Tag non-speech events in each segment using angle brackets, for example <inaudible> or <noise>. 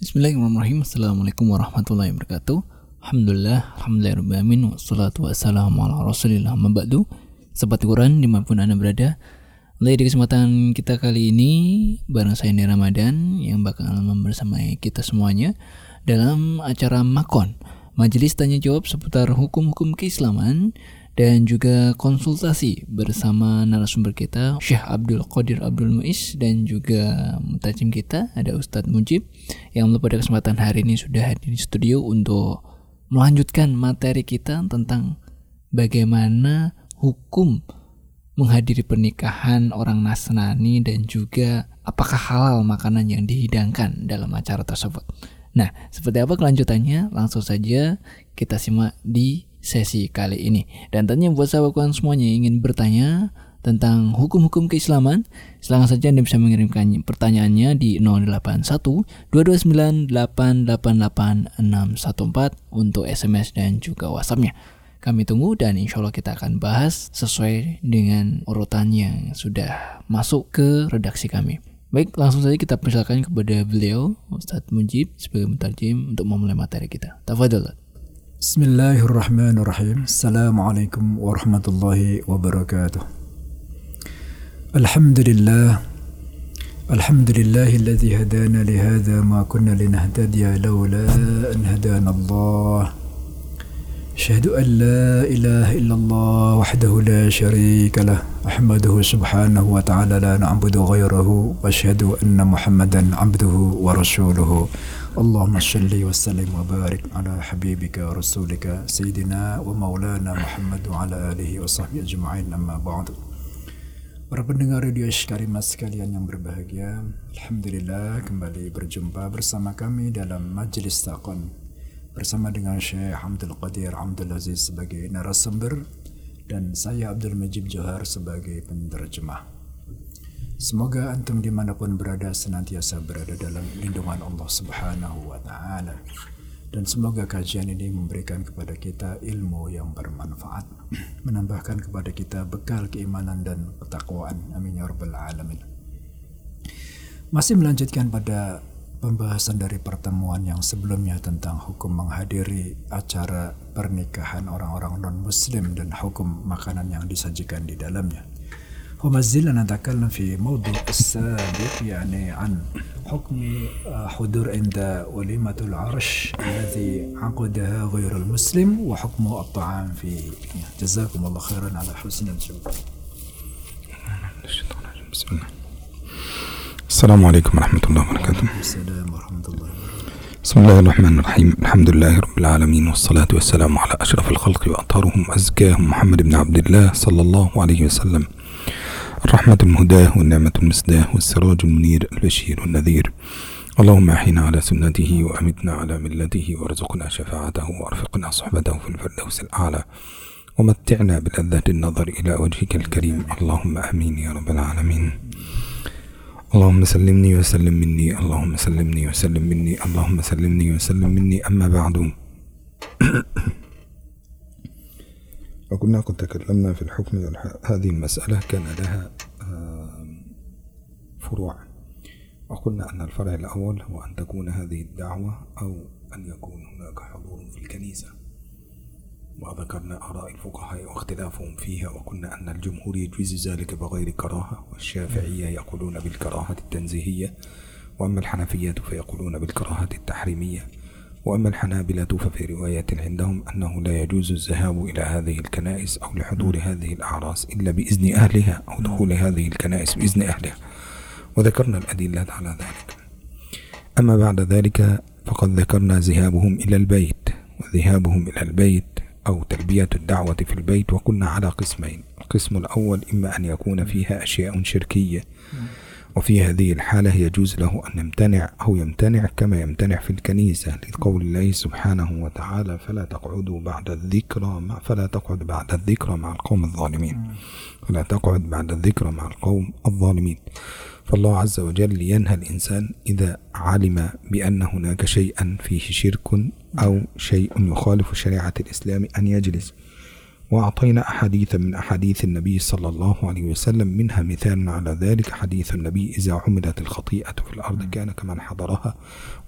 Bismillahirrahmanirrahim. Assalamualaikum warahmatullahi wabarakatuh. Alhamdulillah, alhamdulillahirrahmanirrahim. Wassalatu wassalamu ala rasulillah mabadu. Sobat Quran di mana pun Anda berada. Mulai di kesempatan kita kali ini bareng saya Nia Ramadan yang bakal bersama kita semuanya dalam acara Makon Majelis Tanya Jawab seputar hukum-hukum keislaman dan juga konsultasi bersama narasumber kita Syekh Abdul Qadir Abdul Muiz dan juga mutajim kita ada Ustadz Mujib yang pada kesempatan hari ini sudah hadir di studio untuk melanjutkan materi kita tentang bagaimana hukum menghadiri pernikahan orang Nasrani dan juga apakah halal makanan yang dihidangkan dalam acara tersebut. Nah, seperti apa kelanjutannya? Langsung saja kita simak di sesi kali ini. Dan tentunya buat sahabat kawan semuanya yang ingin bertanya tentang hukum-hukum keislaman, silahkan saja Anda bisa mengirimkan pertanyaannya di 081 229 888 614 untuk SMS dan juga WhatsAppnya. Kami tunggu dan insya Allah kita akan bahas sesuai dengan urutan yang sudah masuk ke redaksi kami. Baik, langsung saja kita persilakan kepada beliau, Ustadz Mujib, sebagai mutajim untuk memulai materi kita. Tafadol. بسم الله الرحمن الرحيم السلام عليكم ورحمة الله وبركاته الحمد لله الحمد لله الذي هدانا لهذا ما كنا لنهتدي لولا أن هدانا الله أشهد أن لا إله إلا الله وحده لا شريك له أحمده سبحانه وتعالى لا نعبد غيره وأشهد أن محمدا عبده ورسوله اللهم صل وسلم وبارك على حبيبك ورسولك سيدنا ومولانا محمد وعلى آله وصحبه أجمعين أما بعد Para pendengar radio Karimah sekalian yang berbahagia, Alhamdulillah kembali berjumpa bersama kami dalam Majelis Taqon bersama dengan Syekh Hamdul Qadir Hamdul Aziz sebagai narasumber dan saya Abdul Majib Johar sebagai penerjemah. Semoga antum di mana pun berada senantiasa berada dalam lindungan Allah Subhanahu wa Ta'ala, dan semoga kajian ini memberikan kepada kita ilmu yang bermanfaat, <clears throat> menambahkan kepada kita bekal keimanan dan ketakwaan. Amin ya Rabbal 'Alamin. Masih melanjutkan pada pembahasan dari pertemuan yang sebelumnya tentang hukum menghadiri acara pernikahan orang-orang non-Muslim dan hukum makanan yang disajikan di dalamnya. وما زلنا نتكلم في موضوع السابق يعني عن حكم حضور عند وليمة العرش الذي عقدها غير المسلم وحكم الطعام فيه جزاكم الله خيرا على حسن الجواب. بسم الله السلام عليكم ورحمة الله وبركاته. السلام ورحمة الله وبركاته. بسم الله الرحمن الرحيم. الحمد لله رب العالمين والصلاة والسلام على أشرف الخلق وأطهرهم وأزكاهم محمد بن عبد الله صلى الله عليه وسلم. الرحمة المهداة والنعمة المسداة والسراج المنير البشير والنذير اللهم أحينا على سنته وأمتنا على ملته وارزقنا شفاعته وأرفقنا صحبته في الفردوس الأعلى. ومتعنا بلذة النظر إلى وجهك الكريم. اللهم آمين يا رب العالمين. اللهم سلمني وسلم مني. اللهم سلمني وسلم مني. اللهم سلمني وسلم مني. أما بعد. <clears throat> وكنا قد تكلمنا في الحكم هذه المسألة كان لها فروع. وقلنا أن الفرع الأول هو أن تكون هذه الدعوة أو أن يكون هناك حضور في الكنيسة. وذكرنا آراء الفقهاء واختلافهم فيها وقلنا أن الجمهور يجوز ذلك بغير كراهة والشافعية يقولون بالكراهة التنزيهية وأما الحنفية فيقولون بالكراهة التحريمية. وأما الحنابلة ففي رواية عندهم أنه لا يجوز الذهاب إلى هذه الكنائس أو لحضور هذه الأعراس إلا بإذن أهلها أو دخول هذه الكنائس بإذن أهلها. وذكرنا الأدلة على ذلك. أما بعد ذلك فقد ذكرنا ذهابهم إلى البيت وذهابهم إلى البيت أو تلبية الدعوة في البيت وقلنا على قسمين. القسم الأول إما أن يكون فيها أشياء شركية. وفي هذه الحالة يجوز له أن يمتنع أو يمتنع كما يمتنع في الكنيسة لقول الله سبحانه وتعالى فلا تقعدوا بعد الذكرى مع فلا تقعد بعد الذكرى مع القوم الظالمين. فلا تقعد بعد الذكرى مع القوم الظالمين. فالله عز وجل ينهى الإنسان إذا علم بأن هناك شيئا فيه شرك أو شيء يخالف شريعة الإسلام أن يجلس. وأعطينا أحاديث من أحاديث النبي صلى الله عليه وسلم منها مثال على ذلك. حديث النبي إذا عملت الخطيئة في الأرض كان كمن حضرها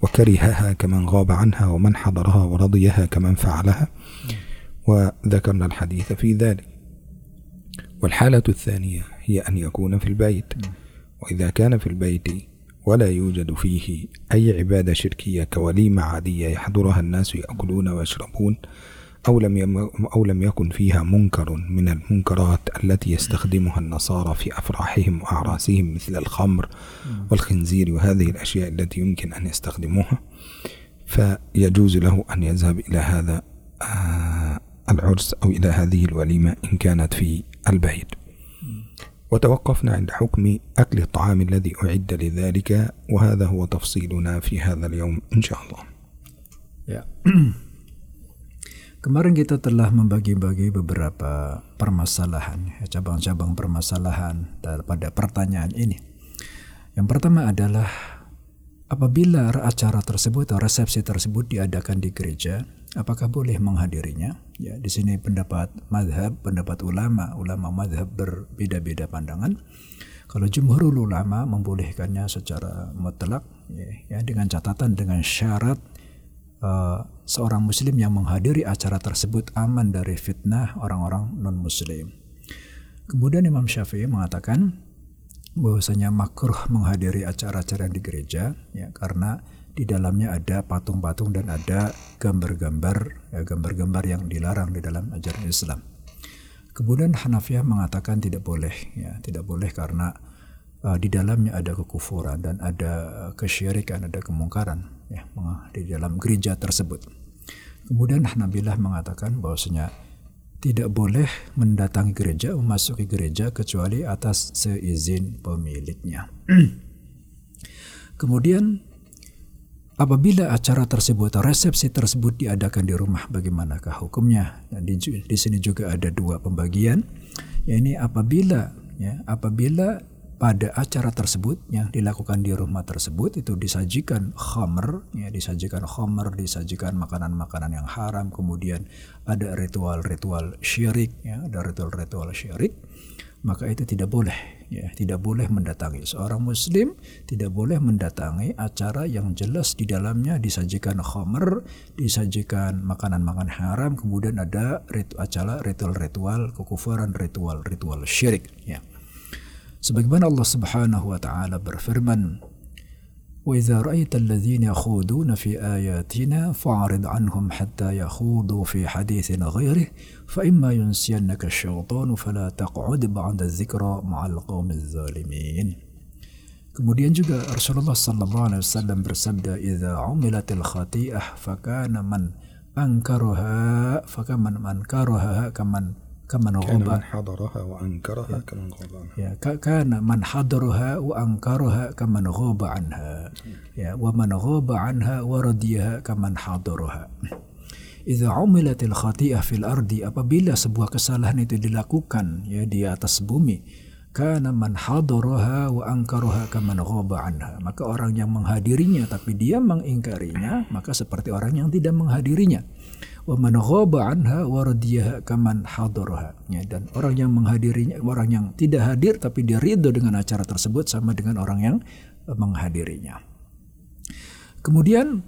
وكرهها كمن غاب عنها ومن حضرها ورضيها كمن فعلها. وذكرنا الحديث في ذلك. والحالة الثانية هي أن يكون في البيت. وإذا كان في البيت ولا يوجد فيه أي عبادة شركية كوليمة عادية يحضرها الناس يأكلون ويشربون أو لم يم أو لم يكن فيها منكر من المنكرات التي يستخدمها النصارى في أفراحهم وأعراسهم مثل الخمر والخنزير وهذه الأشياء التي يمكن أن يستخدموها. فيجوز له أن يذهب إلى هذا آه، العرس أو إلى هذه الوليمة إن كانت في البيت. وتوقفنا عند حكم أكل الطعام الذي أعد لذلك وهذا هو تفصيلنا في هذا اليوم إن شاء الله. Ya. <clears throat> Kemarin kita telah membagi-bagi beberapa permasalahan, ya, cabang-cabang permasalahan pada pertanyaan ini. Yang pertama adalah apabila acara tersebut atau resepsi tersebut diadakan di gereja, apakah boleh menghadirinya? Ya, di sini pendapat madhab, pendapat ulama, ulama madhab berbeda-beda pandangan. Kalau jumhur ulama membolehkannya secara mutlak, ya, ya dengan catatan dengan syarat uh, seorang muslim yang menghadiri acara tersebut aman dari fitnah orang-orang non-muslim. Kemudian Imam Syafi'i mengatakan bahwasanya makruh menghadiri acara-acara di gereja ya karena di dalamnya ada patung-patung dan ada gambar-gambar ya gambar-gambar yang dilarang di dalam ajaran Islam. Kemudian Hanafiyah mengatakan tidak boleh ya, tidak boleh karena uh, di dalamnya ada kekufuran dan ada kesyirikan, ada kemungkaran ya di dalam gereja tersebut. Kemudian Hanabilah mengatakan bahwasanya tidak boleh mendatangi gereja, memasuki gereja kecuali atas seizin pemiliknya. <clears throat> Kemudian apabila acara tersebut atau resepsi tersebut diadakan di rumah bagaimanakah hukumnya? Dan di, di sini juga ada dua pembagian. Ya apabila ya apabila pada acara tersebut yang dilakukan di rumah tersebut itu disajikan khamr ya disajikan khamr disajikan makanan-makanan yang haram kemudian ada ritual-ritual syirik ya ada ritual-ritual syirik maka itu tidak boleh ya tidak boleh mendatangi seorang muslim tidak boleh mendatangi acara yang jelas di dalamnya disajikan khamr disajikan makanan-makanan haram kemudian ada ritual acara ritual-ritual kekufuran ritual-ritual syirik ya Sebagaimana Allah Subhanahu wa taala berfirman, وإذا رأيت الذين يخوضون في آياتنا فأعرض عنهم حتى يخوضوا في حديث غيره فإما ينسينك الشيطان فلا تقعد بعد الذكرى مع القوم الظالمين Kemudian juga Rasulullah sallallahu alaihi wasallam bersabda, "Idza umilatil khati'ah fakana man ankaraha fakaman man karaha kaman كمن كان غاب من حضرها وأنكرها كمن غاب عنها يا ك- كان من حضرها وأنكرها كمن غاب عنها يا ومن غاب عنها ورضيها كمن حضرها إذا عملت الخطيئة في الأرض apabila sebuah kesalahan itu dilakukan ya di atas bumi kana man hadaraha wa ankaraha kaman ghaba anha maka orang yang menghadirinya tapi dia mengingkarinya maka seperti orang yang tidak menghadirinya wa man ghaba anha kaman ya, dan orang yang menghadirinya orang yang tidak hadir tapi dia ridho dengan acara tersebut sama dengan orang yang eh, menghadirinya. Kemudian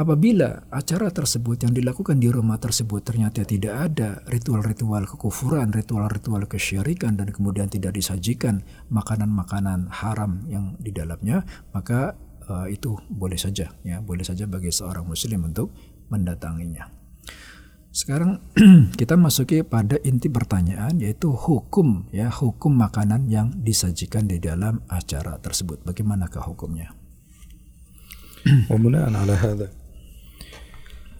apabila acara tersebut yang dilakukan di rumah tersebut ternyata tidak ada ritual-ritual kekufuran ritual-ritual kesyirikan dan kemudian tidak disajikan makanan-makanan haram yang di dalamnya maka uh, itu boleh saja ya boleh saja bagi seorang muslim untuk mendatanginya. Sekarang kita masuki pada inti pertanyaan yaitu hukum ya hukum makanan yang disajikan di dalam acara tersebut. Bagaimanakah hukumnya? وبناء على هذا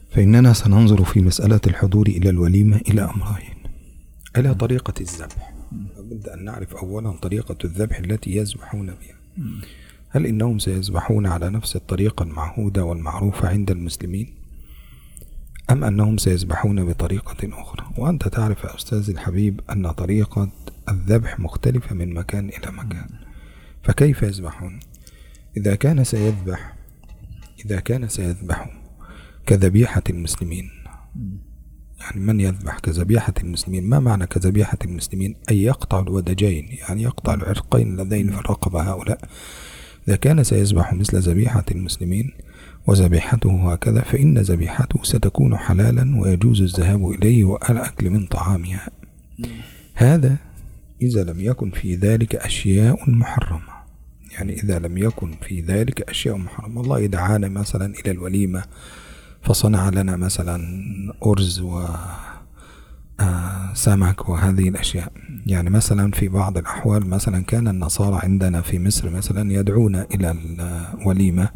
فإننا سننظر في مسألة الحضور إلى الوليمة إلى أمرين إلى طريقة الذبح لابد أن نعرف أولا طريقة الذبح التي يذبحون بها هل إنهم سيذبحون على نفس الطريقة المعهودة والمعروفة عند المسلمين أم أنهم سيذبحون بطريقة أخرى؟ وأنت تعرف يا أستاذ الحبيب أن طريقة الذبح مختلفة من مكان إلى مكان. فكيف يذبحون إذا كان سيذبح إذا كان سيذبح كذبيحة المسلمين. يعني من يذبح؟ كذبيحة المسلمين. ما معنى كذبيحة المسلمين؟ أي يقطع الودجين يعني يقطع العرقين اللذين في الرقبة هؤلاء. إذا كان سيذبح مثل ذبيحة المسلمين وذبيحته هكذا فإن ذبيحته ستكون حلالا ويجوز الذهاب إليه والأكل من طعامها. هذا إذا لم يكن في ذلك أشياء محرمة. يعني إذا لم يكن في ذلك أشياء محرمة. الله دعانا مثلا إلى الوليمة فصنع لنا مثلا أرز و آه، سمك وهذه الأشياء. يعني مثلا في بعض الأحوال مثلا كان النصارى عندنا في مصر مثلا يدعون إلى الوليمة.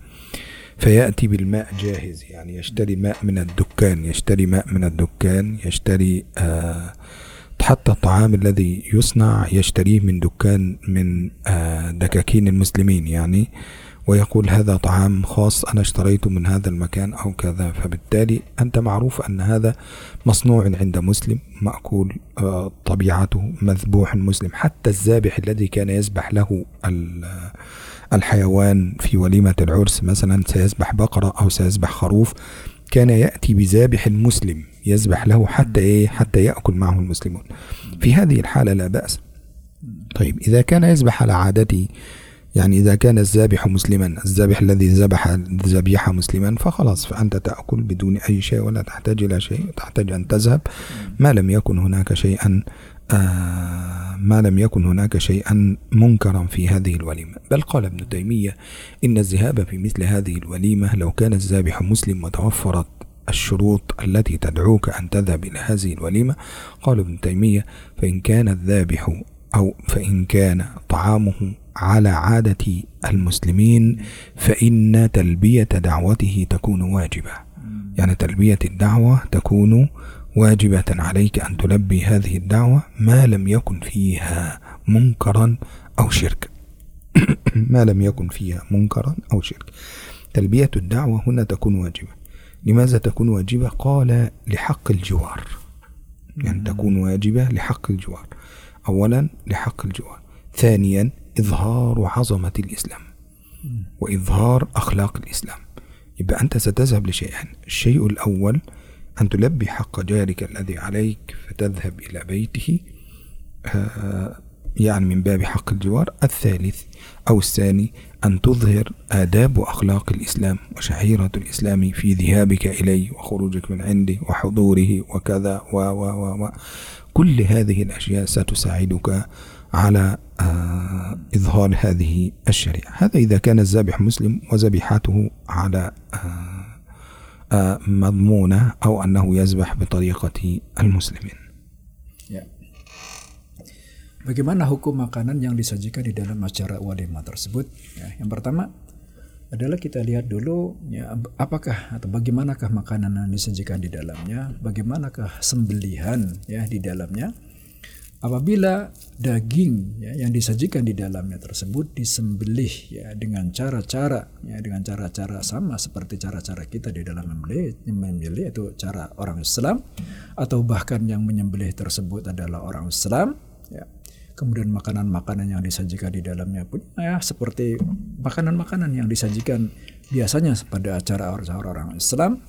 فيأتي بالماء جاهز يعني يشتري ماء من الدكان يشتري ماء من الدكان يشتري آه حتى الطعام الذي يصنع يشتريه من دكان من آه دكاكين المسلمين يعني. ويقول هذا طعام خاص أنا اشتريته من هذا المكان أو كذا. فبالتالي أنت معروف أن هذا مصنوع عند مسلم مأكول آه طبيعته مذبوح مسلم حتى الذابح الذي كان يذبح له الحيوان في وليمة العرس مثلا سيذبح بقرة أو سيذبح خروف كان يأتي بذابح المسلم يذبح له حتى إيه حتى يأكل معه المسلمون. في هذه الحالة لا بأس. طيب إذا كان يذبح على عادته يعني إذا كان الذابح مسلما الذابح الذي ذبح ذبيحة مسلما فخلاص فأنت تأكل بدون أي شيء ولا تحتاج إلى شيء تحتاج أن تذهب. ما لم يكن هناك شيئا ما لم يكن هناك شيئا منكرا في هذه الوليمة. بل قال ابن تيمية إن الذهاب في مثل هذه الوليمة لو كان الذابح مسلم وتوفرت الشروط التي تدعوك أن تذهب إلى هذه الوليمة قال ابن تيمية فإن كان الذابح أو فإن كان طعامه على عادة المسلمين فإن تلبية دعوته تكون واجبة. يعني تلبية الدعوة تكون واجبة عليك أن تلبي هذه الدعوة ما لم يكن فيها منكرا أو شرك. <coughs> ما لم يكن فيها منكرا أو شرك. تلبية الدعوة هنا تكون واجبة. لماذا تكون واجبة؟ قال لحق الجوار. يعني تكون واجبة لحق الجوار. أولا لحق الجوار. ثانيا إظهار عظمة الإسلام وإظهار أخلاق الإسلام. يبقى أنت ستذهب لشيئين الشيء الأول أن تلبي حق جارك الذي عليك فتذهب إلى بيته. آه، يعني من باب حق الجوار. الثالث أو الثاني أن تظهر آداب وأخلاق الإسلام وشعيرة الإسلام في ذهابك إليه وخروجك من عنده وحضوره وكذا و و و و. كل هذه الأشياء ستساعدك على آه إظهار هذه الشريعة. هذا إذا كان الذابح مسلم وذبيحته على آه مضمونة أو أنه يذبح بطريقة المسلمين ya. Bagaimana hukum makanan yang disajikan di dalam acara walimah tersebut? Ya, yang pertama adalah kita lihat dulu ya apakah atau bagaimanakah makanan yang disajikan di dalamnya, bagaimanakah sembelihan ya di dalamnya. Apabila daging ya, yang disajikan di dalamnya tersebut disembelih ya dengan cara-cara ya dengan cara-cara sama seperti cara-cara kita di dalam membeli membeli itu cara orang Islam atau bahkan yang menyembelih tersebut adalah orang Islam ya. Kemudian makanan-makanan yang disajikan di dalamnya pun ya seperti makanan-makanan yang disajikan biasanya pada acara orang-orang Islam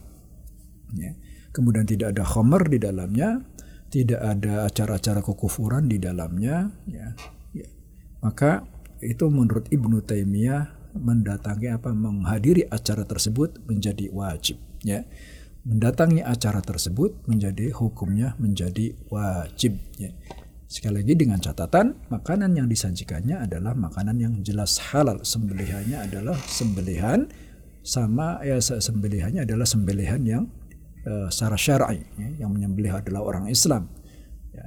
ya. Kemudian tidak ada khomer di dalamnya tidak ada acara-acara kekufuran di dalamnya ya, ya. maka itu menurut Ibnu Taimiyah mendatangi apa menghadiri acara tersebut menjadi wajib ya mendatangi acara tersebut menjadi hukumnya menjadi wajib ya Sekali lagi dengan catatan makanan yang disajikannya adalah makanan yang jelas halal. Sembelihannya adalah sembelihan sama ya sembelihannya adalah sembelihan yang uh, secara syar'i ya, yang menyembelih adalah orang Islam. Ya,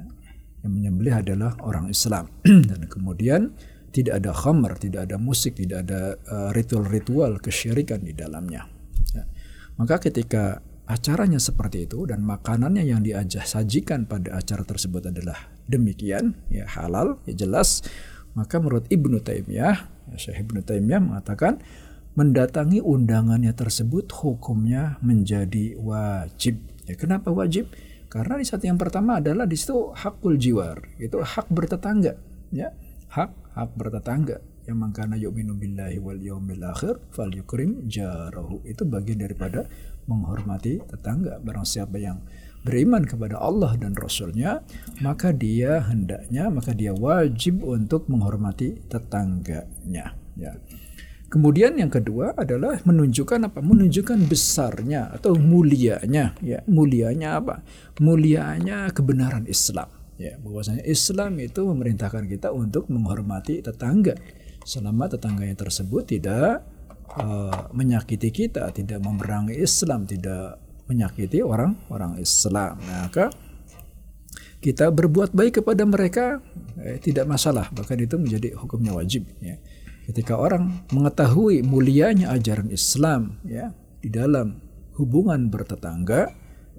yang menyembelih adalah orang Islam. <clears throat> Dan kemudian tidak ada khamr, tidak ada musik, tidak ada uh, ritual-ritual kesyirikan di dalamnya. Ya. Maka ketika acaranya seperti itu dan makanannya yang diajak sajikan pada acara tersebut adalah demikian ya halal ya jelas maka menurut Ibnu Taimiyah ya Syekh Ibnu Taimiyah mengatakan mendatangi undangannya tersebut hukumnya menjadi wajib. Ya kenapa wajib? Karena di saat yang pertama adalah di situ hakul jiwar itu hak bertetangga ya. Hak hak bertetangga. Yang mangkana yu'minu billahi wal yaumil akhir fal yukrim jarahu. Itu bagian daripada menghormati tetangga. Barang siapa yang beriman kepada Allah dan Rasulnya, maka dia hendaknya, maka dia wajib untuk menghormati tetangganya. Ya. Kemudian yang kedua adalah menunjukkan apa? Menunjukkan besarnya atau mulianya, ya mulianya apa? Mulianya kebenaran Islam. Ya, bahwasanya Islam itu memerintahkan kita untuk menghormati tetangga selama tetangganya tersebut tidak uh, menyakiti kita, tidak memerangi Islam, tidak menyakiti orang-orang Islam. Maka kita berbuat baik kepada mereka eh, tidak masalah, bahkan itu menjadi hukumnya wajib. Ya. Ketika orang mengetahui mulianya ajaran Islam, ya di dalam hubungan bertetangga,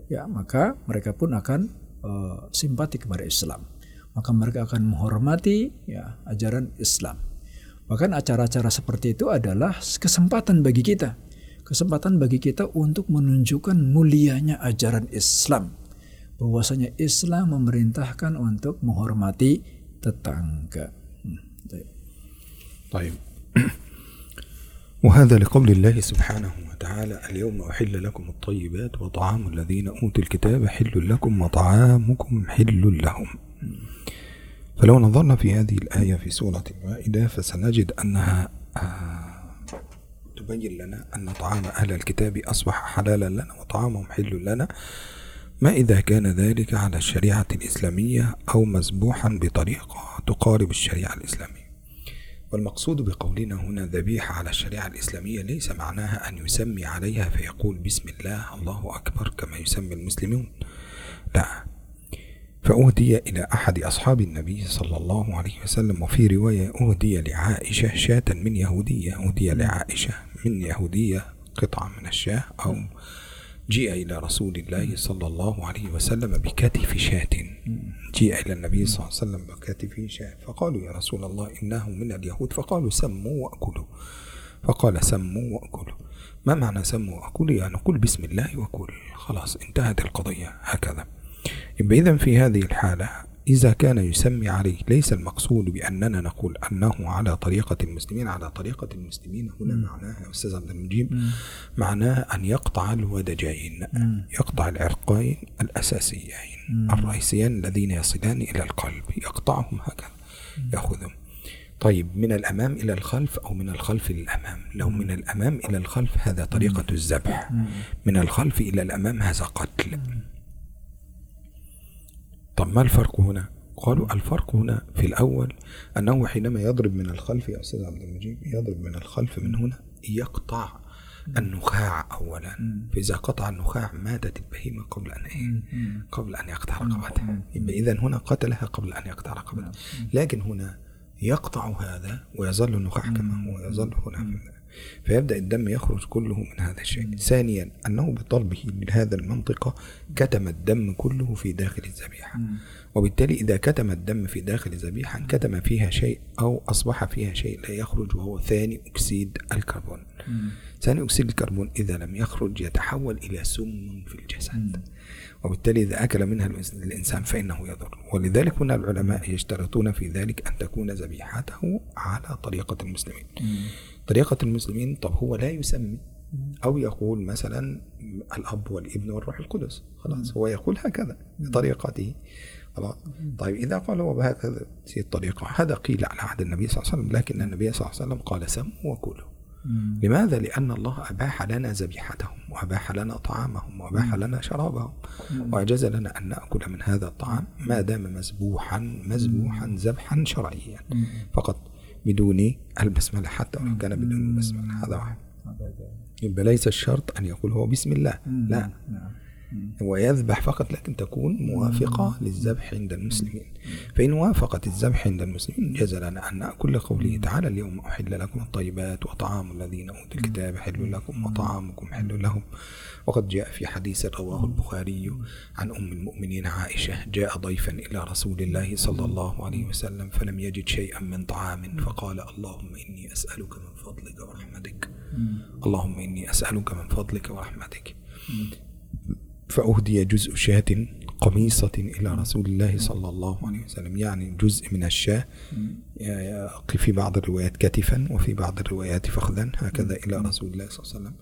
ya maka mereka pun akan uh, simpati kepada Islam. Maka mereka akan menghormati ya ajaran Islam. Bahkan acara-acara seperti itu adalah kesempatan bagi kita. Kesempatan bagi kita untuk menunjukkan mulianya ajaran Islam. Bahwasanya Islam memerintahkan untuk menghormati tetangga. Hmm. طيب. <clears throat> وهذا لقول الله سبحانه وتعالى اليوم أحل لكم الطيبات وطعام الذين أوتوا الكتاب حل لكم وطعامكم حل لهم. فلو نظرنا في هذه الآية في سورة المائدة فسنجد أنها آه، تبين لنا أن طعام أهل الكتاب أصبح حلالا لنا وطعامهم حل لنا. ما إذا كان ذلك على الشريعة الإسلامية أو مذبوحا بطريقة تقارب الشريعة الإسلامية؟ والمقصود بقولنا هنا ذبيحة على الشريعة الإسلامية ليس معناها أن يسمي عليها فيقول بسم الله الله أكبر كما يسمي المسلمون. لا. فأهدي إلى أحد أصحاب النبي صلى الله عليه وسلم وفي رواية أهدي لعائشة شاة من يهودية أهدي لعائشة من يهودية قطعة من الشاة أو جيء إلى رسول الله صلى الله عليه وسلم بكتف شاة. جيء إلى النبي صلى الله عليه وسلم بكتف شاة فقالوا يا رسول الله إنه من اليهود فقالوا سموا وأكلوا. فقال سموا وأكلوا. ما معنى سموا وأكلوا؟ يعني قل بسم الله وكل خلاص انتهت القضية. هكذا. إذا في هذه الحالة إذا كان يسمي عليه ليس المقصود بأننا نقول أنه على طريقة المسلمين على طريقة المسلمين هنا معناها يا أستاذ عبد المجيب معناه أن يقطع الودجين يقطع العرقين الأساسيين الرئيسيين الذين يصلان إلى القلب يقطعهم هكذا يأخذهم. طيب من الأمام إلى الخلف أو من الخلف للأمام لو من الأمام إلى الخلف هذا طريقة الذبح. من الخلف إلى الأمام هذا قتل. طب ما الفرق هنا؟ قالوا الفرق هنا في الأول أنه حينما يضرب من الخلف يا أستاذ عبد المجيد يضرب من الخلف من هنا يقطع النخاع أولا. فإذا قطع النخاع ماتت البهيمة قبل أن إيه؟ قبل أن يقطع رقبتها. إذا هنا قتلها قبل أن يقطع رقبتها. لكن هنا يقطع هذا ويظل النخاع كما هو يظل هنا فيبدأ الدم يخرج كله من هذا الشيء. ثانيا أنه بطلبه لهذا المنطقة كتم الدم كله في داخل الذبيحة. وبالتالي إذا كتم الدم في داخل الذبيحة كتم فيها شيء أو أصبح فيها شيء لا يخرج وهو ثاني أكسيد الكربون. ثاني أكسيد الكربون إذا لم يخرج يتحول إلى سم في الجسد. وبالتالي إذا أكل منها الإنسان فإنه يضر. ولذلك هنا العلماء يشترطون في ذلك أن تكون ذبيحته على طريقة المسلمين. طريقة المسلمين طب هو لا يسمي أو يقول مثلا الأب والابن والروح القدس. خلاص هو يقول هكذا بطريقته. خلاص. طيب إذا قال هو بهكذا الطريقة هذا قيل على عهد النبي صلى الله عليه وسلم لكن النبي صلى الله عليه وسلم قال سموا وكلوا. لماذا؟ لأن الله أباح لنا ذبيحتهم وأباح لنا طعامهم وأباح لنا شرابهم. وأجاز لنا أن نأكل من هذا الطعام ما دام مذبوحا مذبوحا ذبحا شرعيا. فقط بدون البسملة حتى ولو كان بدون البسملة هذا واحد يبقى ليس الشرط أن يقول هو بسم الله. لا. هو يذبح فقط لكن تكون موافقة للذبح عند المسلمين. فإن وافقت الذبح عند المسلمين جاز لنا أن نأكل لقوله تعالى اليوم أحل لكم الطيبات وطعام الذين أوتوا الكتاب حل لكم وطعامكم حل لهم. وقد جاء في حديث رواه البخاري عن أم المؤمنين عائشة جاء ضيفا إلى رسول الله صلى الله عليه وسلم فلم يجد شيئا من طعام فقال اللهم إني أسألك من فضلك ورحمتك. اللهم إني أسألك من فضلك ورحمتك. فأهدي جزء شاة قميصة إلى رسول الله صلى الله عليه وسلم يعني جزء من الشاة. في بعض الروايات كتفا وفي بعض الروايات فخذا هكذا إلى رسول الله صلى الله عليه وسلم.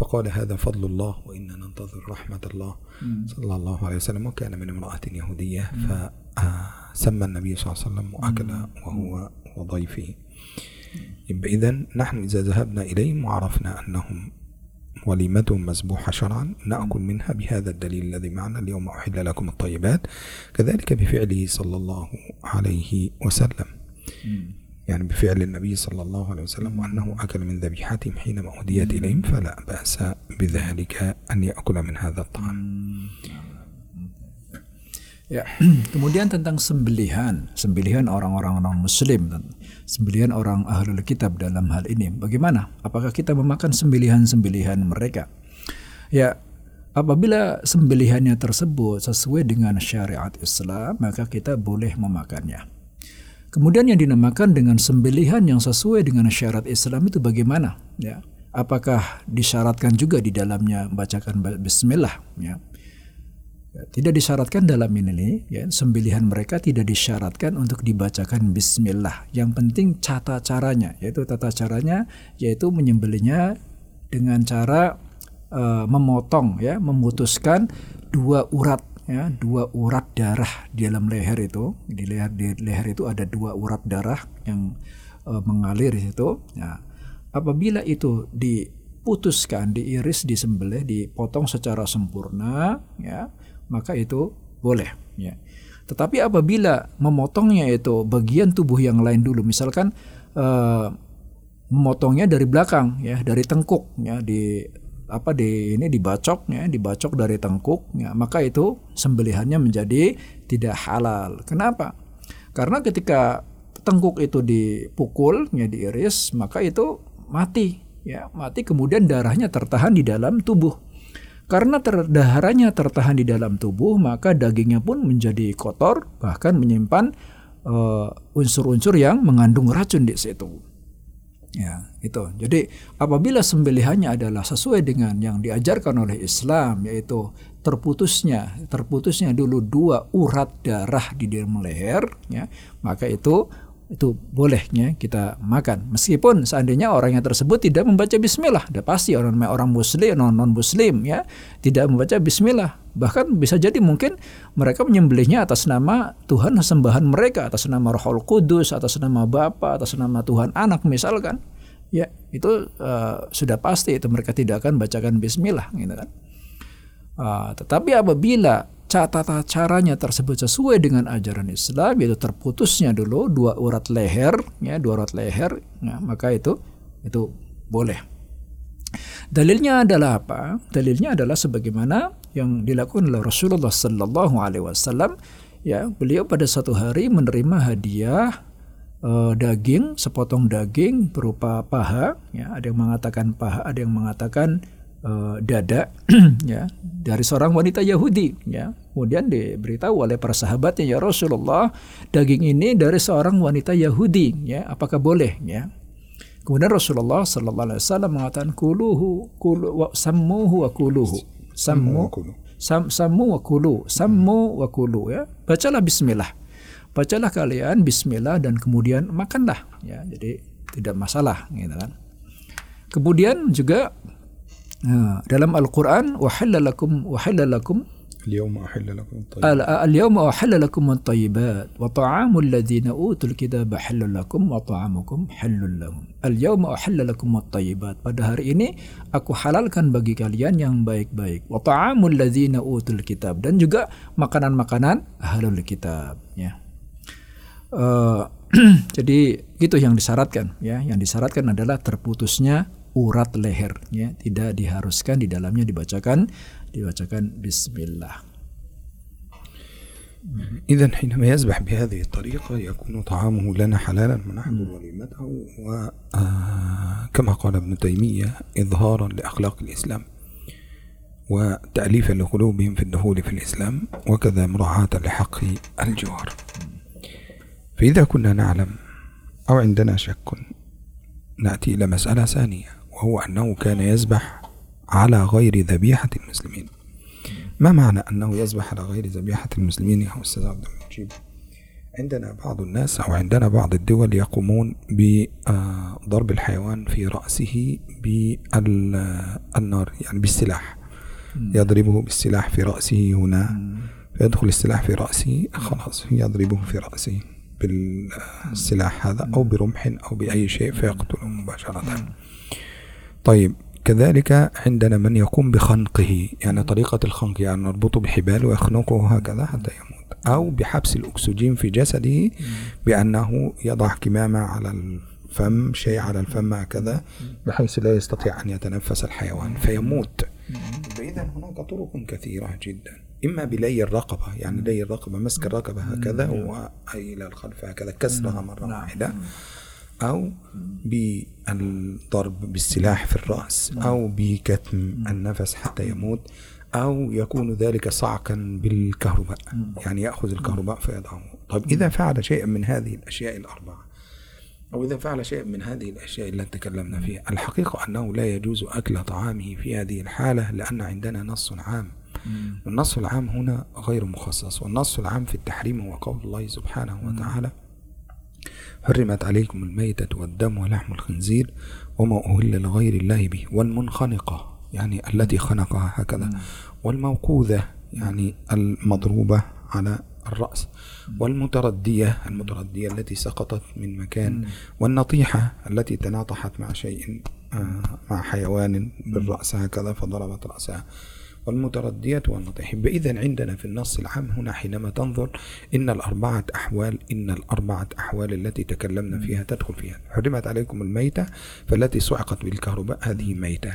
فقال هذا فضل الله وإنا ننتظر رحمة الله صلى الله عليه وسلم. وكان من امرأة يهودية فسمى النبي صلى الله عليه وسلم وأكل وهو وضيفه. إذا نحن إذا ذهبنا إليهم وعرفنا أنهم وليمتهم مسبوحة شرعا نأكل منها بهذا الدليل الذي معنا اليوم أحل لكم الطيبات. كذلك بفعله صلى الله عليه وسلم. يعني بفعل النبي صلى الله عليه وسلم وأنه أكل من ذبيحتهم حينما أهديت إليهم فلا بأس بذلك أن يأكل من هذا الطعام. Ya, <clears throat> kemudian tentang sembelihan, sembelihan orang-orang non-muslim, sembelihan orang ahlul kitab dalam hal ini. Bagaimana? Apakah kita memakan sembelihan-sembelihan mereka? Ya, apabila sembelihannya tersebut sesuai dengan syariat Islam, maka kita boleh memakannya. Kemudian yang dinamakan dengan sembelihan yang sesuai dengan syariat Islam itu bagaimana? Ya, apakah disyaratkan juga di dalamnya membacakan bismillah? Ya, tidak disyaratkan dalam ini ya sembelihan mereka tidak disyaratkan untuk dibacakan bismillah. Yang penting tata caranya yaitu tata caranya yaitu menyembelihnya dengan cara uh, memotong ya memutuskan dua urat ya dua urat darah di dalam leher itu. Di leher di leher itu ada dua urat darah yang uh, mengalir di situ. Ya apabila itu diputuskan diiris disembelih dipotong secara sempurna ya maka itu boleh ya. Tetapi apabila memotongnya itu bagian tubuh yang lain dulu, misalkan uh, memotongnya dari belakang ya, dari tengkuk ya, di apa di ini dibacok ya, dibacok dari tengkuk ya, maka itu sembelihannya menjadi tidak halal. Kenapa? Karena ketika tengkuk itu dipukul ya diiris, maka itu mati ya, mati kemudian darahnya tertahan di dalam tubuh. Karena terdaharannya tertahan di dalam tubuh, maka dagingnya pun menjadi kotor, bahkan menyimpan uh, unsur-unsur yang mengandung racun di situ. Ya, itu. Jadi apabila sembelihannya adalah sesuai dengan yang diajarkan oleh Islam, yaitu terputusnya, terputusnya dulu dua urat darah di dalam leher, ya, maka itu itu bolehnya kita makan. Meskipun seandainya orangnya tersebut tidak membaca bismillah. Sudah pasti orang orang muslim non non muslim ya. Tidak membaca bismillah. Bahkan bisa jadi mungkin mereka menyembelihnya atas nama Tuhan sembahan mereka. Atas nama Rohul Kudus atas nama Bapa atas nama Tuhan Anak misalkan. Ya itu uh, sudah pasti itu mereka tidak akan bacakan bismillah gitu kan. Uh, tetapi apabila tata caranya tersebut sesuai dengan ajaran Islam yaitu terputusnya dulu dua urat leher ya dua urat leher ya, maka itu itu boleh. Dalilnya adalah apa? Dalilnya adalah sebagaimana yang dilakukan oleh Rasulullah Sallallahu Alaihi Wasallam ya beliau pada satu hari menerima hadiah uh, daging sepotong daging berupa paha ya ada yang mengatakan paha ada yang mengatakan uh, dada <clears throat> ya dari seorang wanita Yahudi ya. Kemudian diberitahu oleh para sahabatnya ya Rasulullah daging ini dari seorang wanita Yahudi ya. Apakah boleh? Ya. Kemudian Rasulullah Sallallahu Alaihi Wasallam mengatakan kuluhu kulu wa sammuhu wa kuluhu. Sammu sam, sammu wa kulu sammu wa kulu ya. Bacalah Bismillah. Bacalah kalian Bismillah dan kemudian makanlah ya. Jadi tidak masalah gitu kan. Kemudian juga dalam Al-Quran wahallalakum wahallalakum اليوم أحل لكم الطيبات اليوم أحل لكم الطيبات وطعام الذين أوتوا الكتاب حل لكم وطعامكم حل لهم اليوم أحل لكم الطيبات pada hari ini aku halalkan bagi kalian yang baik-baik wa ta'amul ladzina utul kitab dan juga makanan-makanan ahlul kitab ya uh, <clears throat> jadi itu yang disyaratkan ya yang disyaratkan adalah terputusnya urat leher ya tidak diharuskan di dalamnya dibacakan dibacakan bismillah. إذا حينما يذبح بهذه الطريقة يكون طعامه لنا حلالا ونحضر وليمته وكما قال ابن تيمية إظهارا لأخلاق الإسلام وتأليفا لقلوبهم في الدخول في الإسلام وكذا مراعاة لحق الجوار. فإذا كنا نعلم أو عندنا شك نأتي إلى مسألة ثانية. وهو أنه كان يذبح على غير ذبيحة المسلمين. ما معنى أنه يذبح على غير ذبيحة المسلمين يا أستاذ عبد المجيب عندنا بعض الناس أو عندنا بعض الدول يقومون بضرب الحيوان في رأسه بالنار يعني بالسلاح. يضربه بالسلاح في رأسه هنا. فيدخل السلاح في رأسه خلاص يضربه في رأسه بالسلاح هذا أو برمح أو بأي شيء فيقتله مباشرة. طيب كذلك عندنا من يقوم بخنقه يعني طريقة الخنق يعني نربطه بحبال ويخنقه هكذا حتى يموت أو بحبس الأكسجين في جسده بأنه يضع كمامة على الفم شيء على الفم هكذا بحيث لا يستطيع أن يتنفس الحيوان فيموت. إذا هناك طرق كثيرة جدا إما بلي الرقبة يعني لي الرقبة مسك الرقبة هكذا وإلى الخلف هكذا كسرها مرة واحدة. أو بالضرب بالسلاح في الرأس أو بكتم النفس حتى يموت أو يكون ذلك صعقا بالكهرباء. يعني يأخذ الكهرباء فيضعه. طيب إذا فعل شيئا من هذه الأشياء الأربعة أو إذا فعل شيء من هذه الأشياء التي تكلمنا فيها الحقيقة أنه لا يجوز أكل طعامه في هذه الحالة لأن عندنا نص عام. والنص العام هنا غير مخصص. والنص العام في التحريم هو قول الله سبحانه وتعالى حرمت عليكم الميتة والدم ولحم الخنزير وما أهل لغير الله به والمنخنقة يعني التي خنقها هكذا والموقوذة يعني المضروبة على الرأس والمتردية المتردية التي سقطت من مكان والنطيحة التي تناطحت مع شيء آه، مع حيوان بالرأس هكذا فضربت رأسها. والمتردية والنطيح. إذا عندنا في النص العام هنا حينما تنظر إن الأربعة أحوال إن الأربعة أحوال التي تكلمنا فيها تدخل فيها. حرمت عليكم الميتة فالتي صعقت بالكهرباء هذه ميتة.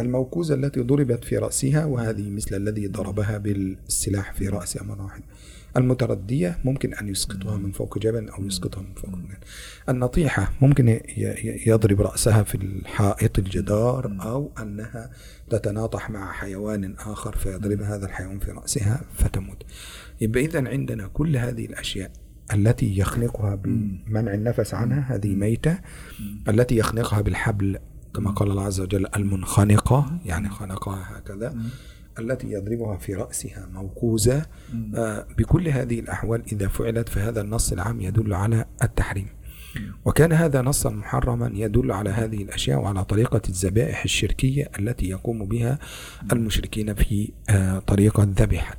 الموكوزة التي ضربت في رأسها وهذه مثل الذي ضربها بالسلاح في رأسها مرة واحدة المتردية ممكن أن يسقطها من فوق جبل أو يسقطها من فوق جبل النطيحة ممكن يضرب رأسها في الحائط الجدار أو أنها تتناطح مع حيوان آخر فيضرب هذا الحيوان في رأسها فتموت. يبقى إذا عندنا كل هذه الأشياء التي يخنقها بمنع النفس عنها هذه ميتة التي يخنقها بالحبل كما قال الله عز وجل المنخنقة يعني خنقها هكذا. التي يضربها في رأسها موقوزة آه بكل هذه الأحوال إذا فعلت فهذا النص العام يدل على التحريم. وكان هذا نصا محرما يدل على هذه الأشياء وعلى طريقة الذبائح الشركية التي يقوم بها المشركين في آه طريقة ذبيحة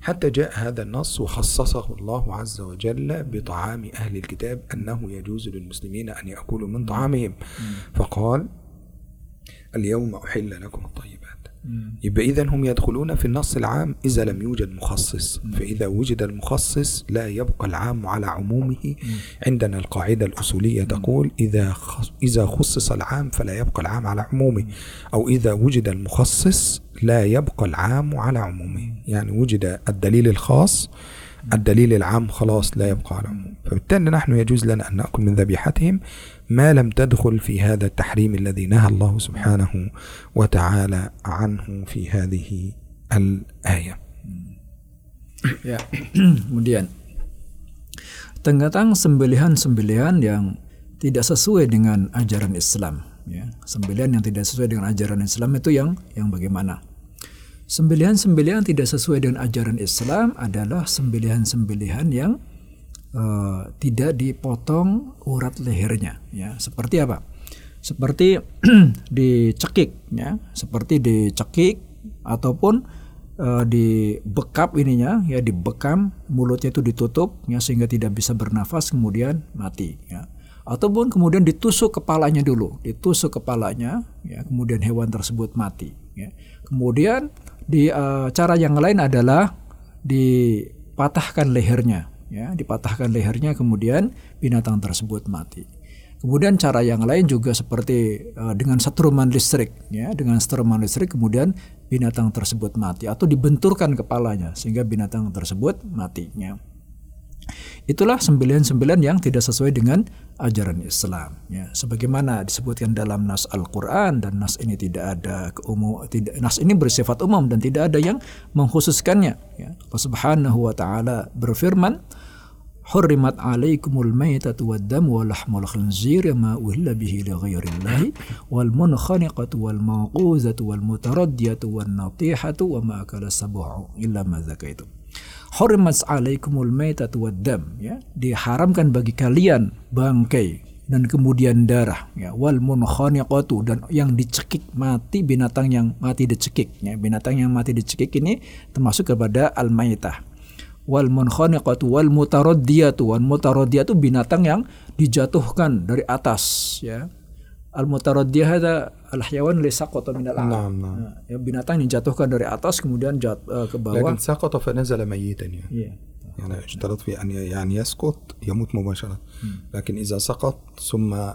حتى جاء هذا النص وخصصه الله عز وجل بطعام أهل الكتاب أنه يجوز للمسلمين أن يأكلوا من طعامهم. فقال اليوم أحل لكم الطيبات. يبقى إذا هم يدخلون في النص العام إذا لم يوجد مخصص. فإذا وجد المخصص لا يبقى العام على عمومه. عندنا القاعدة الأصولية تقول إذا إذا خصص العام فلا يبقى العام على عمومه. أو إذا وجد المخصص لا يبقى العام على عمومه. يعني وجد الدليل الخاص الدليل العام خلاص لا يبقى على عموم فبالتالي نحن يجوز لنا أن نأكل من ذبيحتهم ما لم تدخل في هذا التحريم الذي نهى الله سبحانه وتعالى عنه في هذه الآية ya <clears throat> kemudian tentang sembelihan-sembelihan yang tidak sesuai dengan ajaran Islam ya sembelihan yang tidak sesuai dengan ajaran Islam itu yang yang bagaimana Sembelihan-sembelihan tidak sesuai dengan ajaran Islam adalah sembelihan-sembelihan yang uh, tidak dipotong urat lehernya ya. Seperti apa? Seperti <clears throat> dicekik ya. Seperti dicekik ataupun uh, dibekap ininya ya dibekam mulutnya itu ditutup ya sehingga tidak bisa bernafas kemudian mati ya. Ataupun kemudian ditusuk kepalanya dulu ditusuk kepalanya ya kemudian hewan tersebut mati ya. Kemudian di uh, cara yang lain adalah dipatahkan lehernya, ya, dipatahkan lehernya kemudian binatang tersebut mati. Kemudian cara yang lain juga seperti uh, dengan setruman listrik, ya, dengan setruman listrik kemudian binatang tersebut mati atau dibenturkan kepalanya sehingga binatang tersebut matinya. Itulah sembilan-sembilan yang tidak sesuai dengan ajaran Islam. Ya, sebagaimana disebutkan dalam nas Al-Quran dan nas ini tidak ada keumum, tidak nas ini bersifat umum dan tidak ada yang mengkhususkannya. Ya, Allah Subhanahu wa Taala berfirman, Hurrimat alaikumul maytatu والدم wa الخنزير ما ma به bihi li ghairillahi wal munkhaniqatu wal وما wal mutaraddiyatu إلا natihatu wa ma sabu'u illa ya. diharamkan bagi kalian bangkai dan kemudian darah ya. wal munkhaniqatu dan yang dicekik mati binatang yang mati dicekik ya. binatang yang mati dicekik ini termasuk kepada al maitah wal munkhaniqatu wal mutaraddiyatu wal mutaraddiyatu binatang yang dijatuhkan dari atas ya al mutaraddiyah ada al hayawan laysa qata min al نعم نعم ya, binatang yang dijatuhkan dari atas kemudian jat, eh, ke bawah لكن سقط فنزل ميتا يعني Iya. يعني اشترط في أن ي- يعني يسقط يموت مباشرة لكن إذا سقط ثم آه،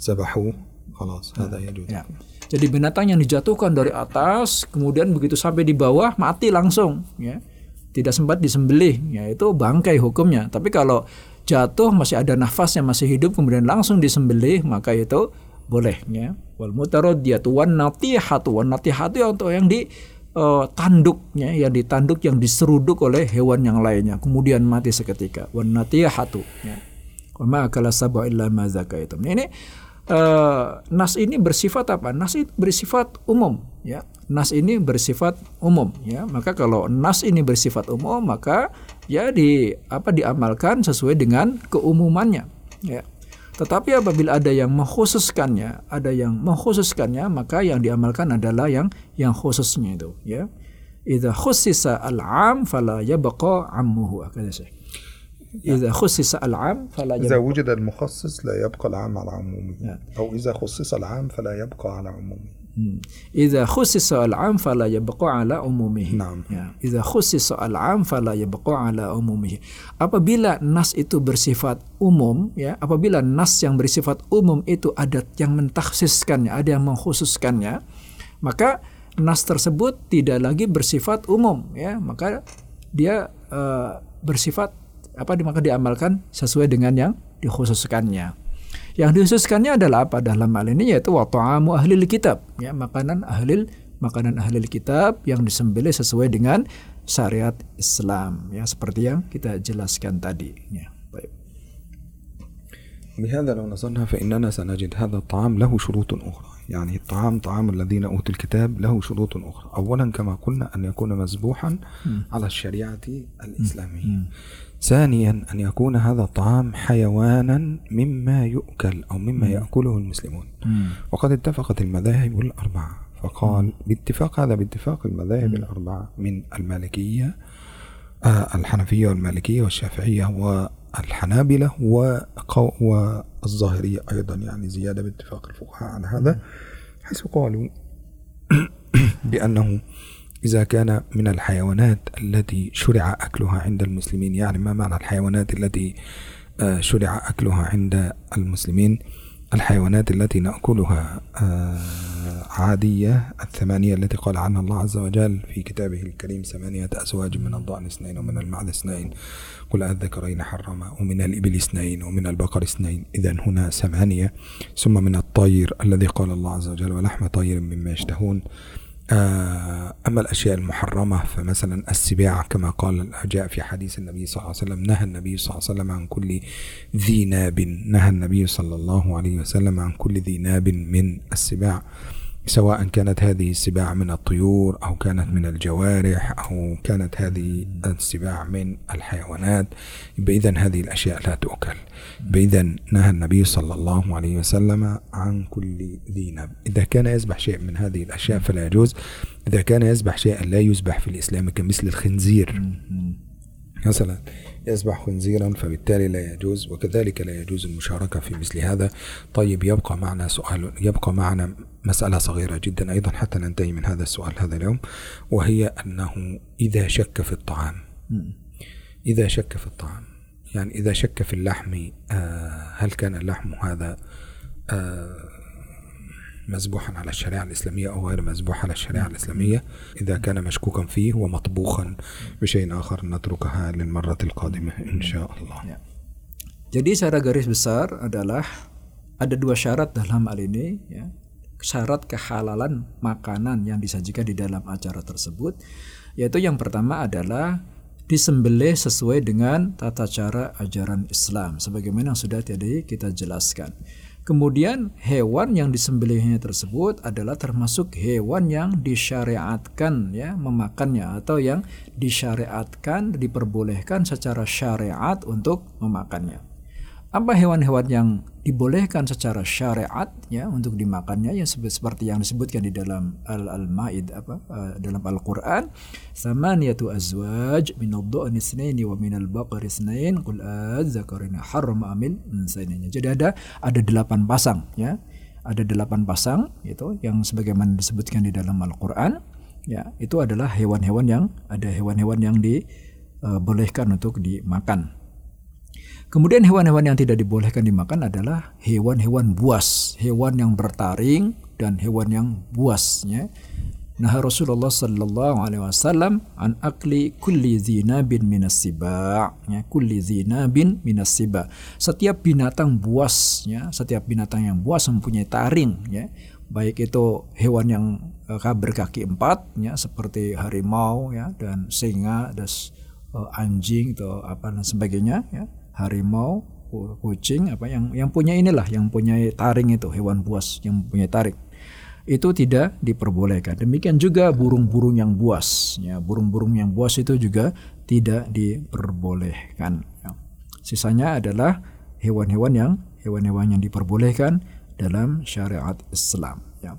ذبحوه خلاص هذا يجوز Ya. Jadi binatang yang dijatuhkan dari atas, kemudian begitu sampai di bawah mati langsung, ya. Tidak sempat disembelih, ya itu bangkai hukumnya. Tapi kalau jatuh masih ada nafasnya masih hidup kemudian langsung disembelih maka itu boleh, ya. Wal mutaraddiyatu wan natihatu wan natihatu yang untuk yang di eh, tanduknya yang ditanduk yang diseruduk oleh hewan yang lainnya kemudian mati seketika wan natihatu ya wa akala sab'a illa Ini eh, nas ini bersifat apa? Nas itu bersifat umum ya. Nas ini bersifat umum ya. Maka kalau nas ini bersifat umum maka ya di apa diamalkan sesuai dengan keumumannya ya. Tetapi apabila ada yang mengkhususkannya, ada yang mengkhususkannya, maka yang diamalkan adalah yang yang khususnya itu ya. Idza khussisa al-'am fala yabqa 'ammuhu kata saya. Idza khussisa al-'am fala إذا yabqa وجد المخصص لا يبقى العام على عمومه نعم. أو إذا خصص العام فلا يبقى على عمومه Hmm. Idza khussisa al-'am fala yabqa 'ala umumihi. Naam. Ya, idza khussisa al-'am fala yabqa 'ala umumihi. Apabila nas itu bersifat umum, ya, apabila nas yang bersifat umum itu ada yang mentakhsiskannya, ada yang mengkhususkannya, maka nas tersebut tidak lagi bersifat umum, ya, maka dia eh, bersifat apa maka diamalkan sesuai dengan yang dikhususkannya. Yang dikhususkannya adalah apa dalam hal ini yaitu wa ta'amu ahlil kitab, ya makanan ahlil makanan ahlil kitab yang disembelih sesuai dengan syariat Islam, ya seperti yang kita jelaskan tadi. Ya, baik. بهذا لو نظرنا فإننا سنجد هذا الطعام له شروط أخرى يعني الطعام طعام الذين أوتوا الكتاب له شروط أخرى. أولا كما قلنا أن يكون مذبوحا على الشريعة الإسلامية. ثانيا أن يكون هذا الطعام حيوانا مما يؤكل أو مما يأكله المسلمون. وقد اتفقت المذاهب الأربعة. فقال باتفاق هذا باتفاق المذاهب الأربعة من المالكية آه، الحنفية والمالكية والشافعية والحنابلة وقو والظاهرية أيضا يعني زيادة باتفاق الفقهاء على هذا حيث قالوا <coughs> بأنه إذا كان من الحيوانات التي شرع أكلها عند المسلمين يعني ما معنى الحيوانات التي آه، شرع أكلها عند المسلمين؟ الحيوانات التي نأكلها آه، عادية الثمانية التي قال عنها الله عز وجل في كتابه الكريم ثمانية أزواج من الضأن اثنين ومن المعد اثنين. قل الذكرين حرم ومن الإبل اثنين ومن البقر اثنين. إذا هنا ثمانية. ثم من الطير الذي قال الله عز وجل ولحم طير مما يشتهون. أما الأشياء المحرمة فمثلا السباع كما قال جاء في حديث النبي صلى الله عليه وسلم نهى النبي صلى الله عليه وسلم عن كل ذي ناب نهى النبي صلى الله عليه وسلم عن كل ذي ناب من السباع. سواء كانت هذه السباع من الطيور أو كانت من الجوارح أو كانت هذه السباع من الحيوانات إذا هذه الأشياء لا تؤكل. إذا نهى النبي صلى الله عليه وسلم عن كل ذي ناب إذا كان يذبح شيء من هذه الأشياء فلا يجوز. إذا كان يذبح شيئا لا يذبح في الإسلام كمثل الخنزير. مثلا يذبح خنزيرا فبالتالي لا يجوز وكذلك لا يجوز المشاركة في مثل هذا. طيب يبقى معنا سؤال يبقى معنا مسألة صغيرة جدا أيضا حتى ننتهي من هذا السؤال هذا اليوم وهي أنه إذا شك في الطعام إذا شك في الطعام يعني إذا شك في اللحم آه، هل كان اللحم هذا آه، مذبوحا على الشريعة الإسلامية أو غير مذبوح على الشريعة الإسلامية إذا كان مشكوكا فيه ومطبوخا بشيء آخر نتركها للمرة القادمة إن شاء الله Ya. Jadi secara garis besar adalah ada dua syarat dalam hal ini ya. Syarat kehalalan makanan yang disajikan di dalam acara tersebut yaitu yang pertama adalah disembelih sesuai dengan tata cara ajaran Islam sebagaimana yang sudah tadi kita jelaskan. Kemudian hewan yang disembelihnya tersebut adalah termasuk hewan yang disyariatkan ya memakannya atau yang disyariatkan diperbolehkan secara syariat untuk memakannya. Apa hewan-hewan yang dibolehkan secara syariat ya untuk dimakannya? Yang seperti yang disebutkan di dalam Al-Maid apa uh, dalam Al-Qur'an samaniyatu azwaj min ad-dha'n itsnaini wa min al-baqar itsnain qul az-zakarina harrama amil unsayaini. Jadi ada ada delapan pasang ya. Ada delapan pasang itu yang sebagaimana disebutkan di dalam Al-Qur'an ya. Itu adalah hewan-hewan yang ada hewan-hewan yang dibolehkan uh, untuk dimakan Kemudian hewan-hewan yang tidak dibolehkan dimakan adalah hewan-hewan buas, hewan yang bertaring dan hewan yang buasnya. Nah Rasulullah Sallallahu Alaihi Wasallam an akli kulli zinabin minas siba, ya, kulli zinabin minas siba. Setiap binatang buas, ya, setiap binatang yang buas mempunyai taring, ya, baik itu hewan yang uh, berkaki empat, ya, seperti harimau, ya, dan singa, dan uh, anjing atau apa dan sebagainya, ya harimau, kucing apa yang yang punya inilah yang punya taring itu hewan buas yang punya taring itu tidak diperbolehkan. Demikian juga burung-burung yang buas, ya burung-burung yang buas itu juga tidak diperbolehkan. Ya. Sisanya adalah hewan-hewan yang hewan-hewan yang diperbolehkan dalam syariat Islam. Ya.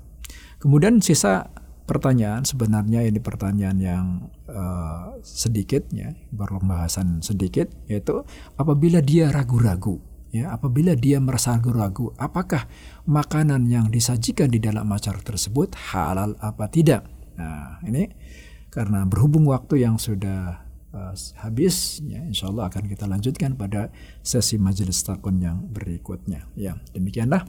Kemudian sisa pertanyaan sebenarnya ini pertanyaan yang uh, sedikit ya baru pembahasan sedikit yaitu apabila dia ragu-ragu ya apabila dia merasa ragu-ragu apakah makanan yang disajikan di dalam acara tersebut halal apa tidak? Nah ini karena berhubung waktu yang sudah uh, habis ya insya Allah akan kita lanjutkan pada sesi majelis takon yang berikutnya. Ya demikianlah.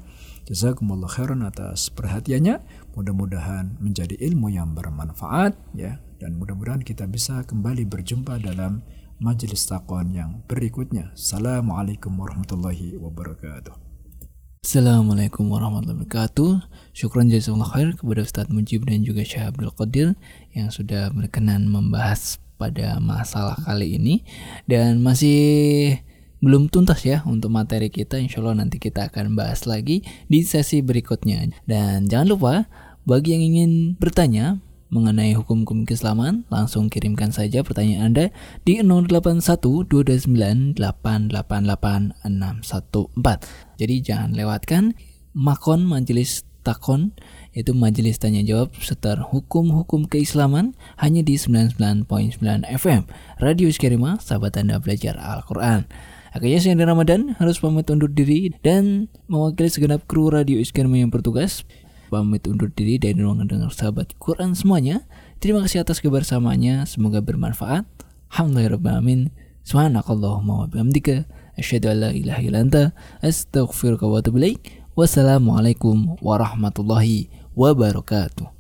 Jazakumullah khairan atas perhatiannya. Mudah-mudahan menjadi ilmu yang bermanfaat ya dan mudah-mudahan kita bisa kembali berjumpa dalam majelis takwan yang berikutnya. Assalamualaikum warahmatullahi wabarakatuh. Assalamualaikum warahmatullahi wabarakatuh Syukran jazakallah khair kepada Ustadz Mujib dan juga Syekh Abdul Qadir Yang sudah berkenan membahas pada masalah kali ini Dan masih belum tuntas ya untuk materi kita insya Allah nanti kita akan bahas lagi di sesi berikutnya. Dan jangan lupa bagi yang ingin bertanya mengenai hukum-hukum keislaman langsung kirimkan saja pertanyaan Anda di 081229888614 jadi jangan lewatkan makon majelis takon yaitu majelis tanya jawab seputar hukum-hukum keislaman hanya di 99.9 FM Radio Skirima sahabat Anda belajar Al-Quran Akhirnya saya Ramadan harus pamit undur diri dan mewakili segenap kru Radio Iskarma yang bertugas pamit undur diri dari ruangan dengar sahabat Quran semuanya. Terima kasih atas kebersamaannya, semoga bermanfaat. Alhamdulillahirrahmanirrahim. Subhanakallahumma wa bihamdika asyhadu an la ilaha illa anta astaghfiruka wa atubu ilaik. Wassalamualaikum warahmatullahi wabarakatuh.